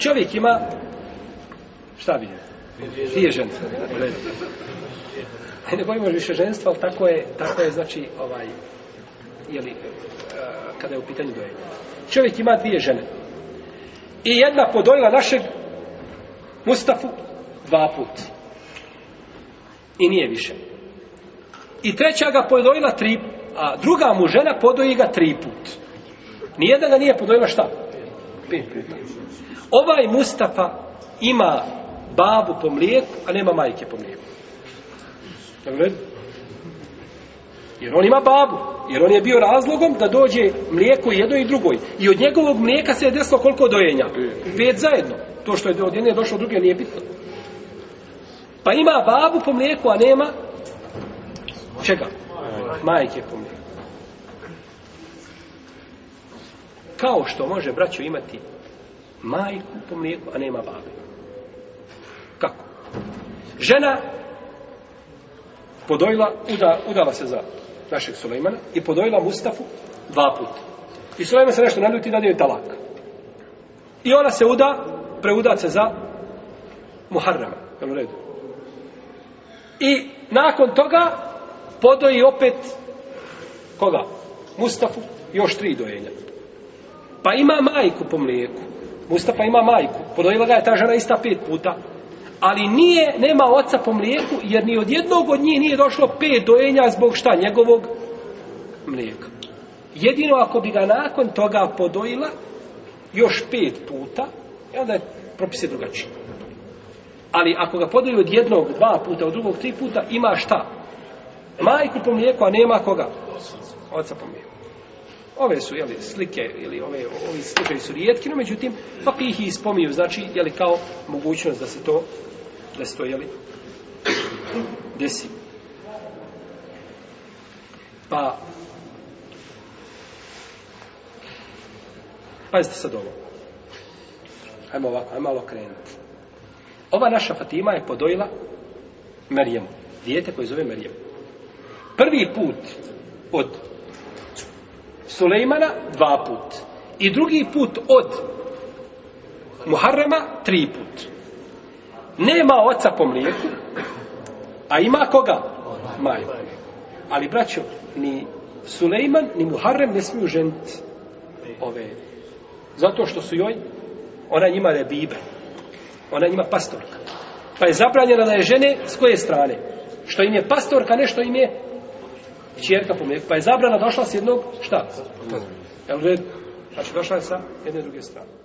Čovjek ima, šta bi Dvije žene. Ne bojimo više ženstva, ali tako je, tako je znači, ovaj, jeli, eh, kada je u pitanju dojenja. Čovjek ima dvije žene. I jedna podojila našeg Mustafu dva put. I nije više. I treća ga podojila tri, a druga mu žena podoji ga tri put. Nijedna ga nije podojila šta? Pet Ovaj Mustafa ima babu po mlijeku, a nema majke po mlijeku. Jel Jer on ima babu. Jer on je bio razlogom da dođe mlijeko jednoj i drugoj. I od njegovog mlijeka se je desilo koliko dojenja? Pet zajedno. To što je od jedne došlo od druge nije bitno. Pa ima babu po mlijeku, a nema čega? Majke po mlijeku. Kao što može, braćo, imati majku po mlijeku, a nema babe. Kako? Žena podojila, uda, udala se za našeg Sulejmana i podojila Mustafu dva puta. I Sulejman se nešto naljuti i je talak. I ona se uda, preuda se za Muharrama. Jel u redu? I nakon toga podoji opet koga? Mustafu još tri dojenja. Pa ima majku po mlijeku. Mustafa ima majku. Podojila ga je ta žena ista pet puta. Ali nije, nema oca po mlijeku, jer ni od jednog od njih nije došlo pet dojenja zbog šta? Njegovog mlijeka. Jedino ako bi ga nakon toga podojila još pet puta, i e onda je propis je drugačiji. Ali ako ga podoji od jednog, dva puta, od drugog, tri puta, ima šta? Majku po mlijeku, a nema koga? Oca po mlijeku. Ove su, jeli, slike, ili ove, ovi slučaji su rijetki, no međutim, pa ih i spominju, znači, li kao mogućnost da se to, da se desi. Pa, pazite sad ovo. Ajmo ovako, ajmo malo krenuti. Ova naša Fatima je podojila Marijemu, dijete koje zove Marijemu. Prvi put od Sulejmana dva put. I drugi put od Muharrema tri put. Nema oca po mlijeku, a ima koga? Maju. Ali braćo, ni Sulejman, ni Muharrem ne smiju ženiti ove. Zato što su joj, ona njima rebiba. bibe. Ona njima pastorka. Pa je zabranjena da je žene s koje strane? Što im je pastorka, nešto im je čerka pomlijeka. Pa je zabrana došla s jednog, šta? Mm. Jel red? Znači došla je sa jedne druge strane.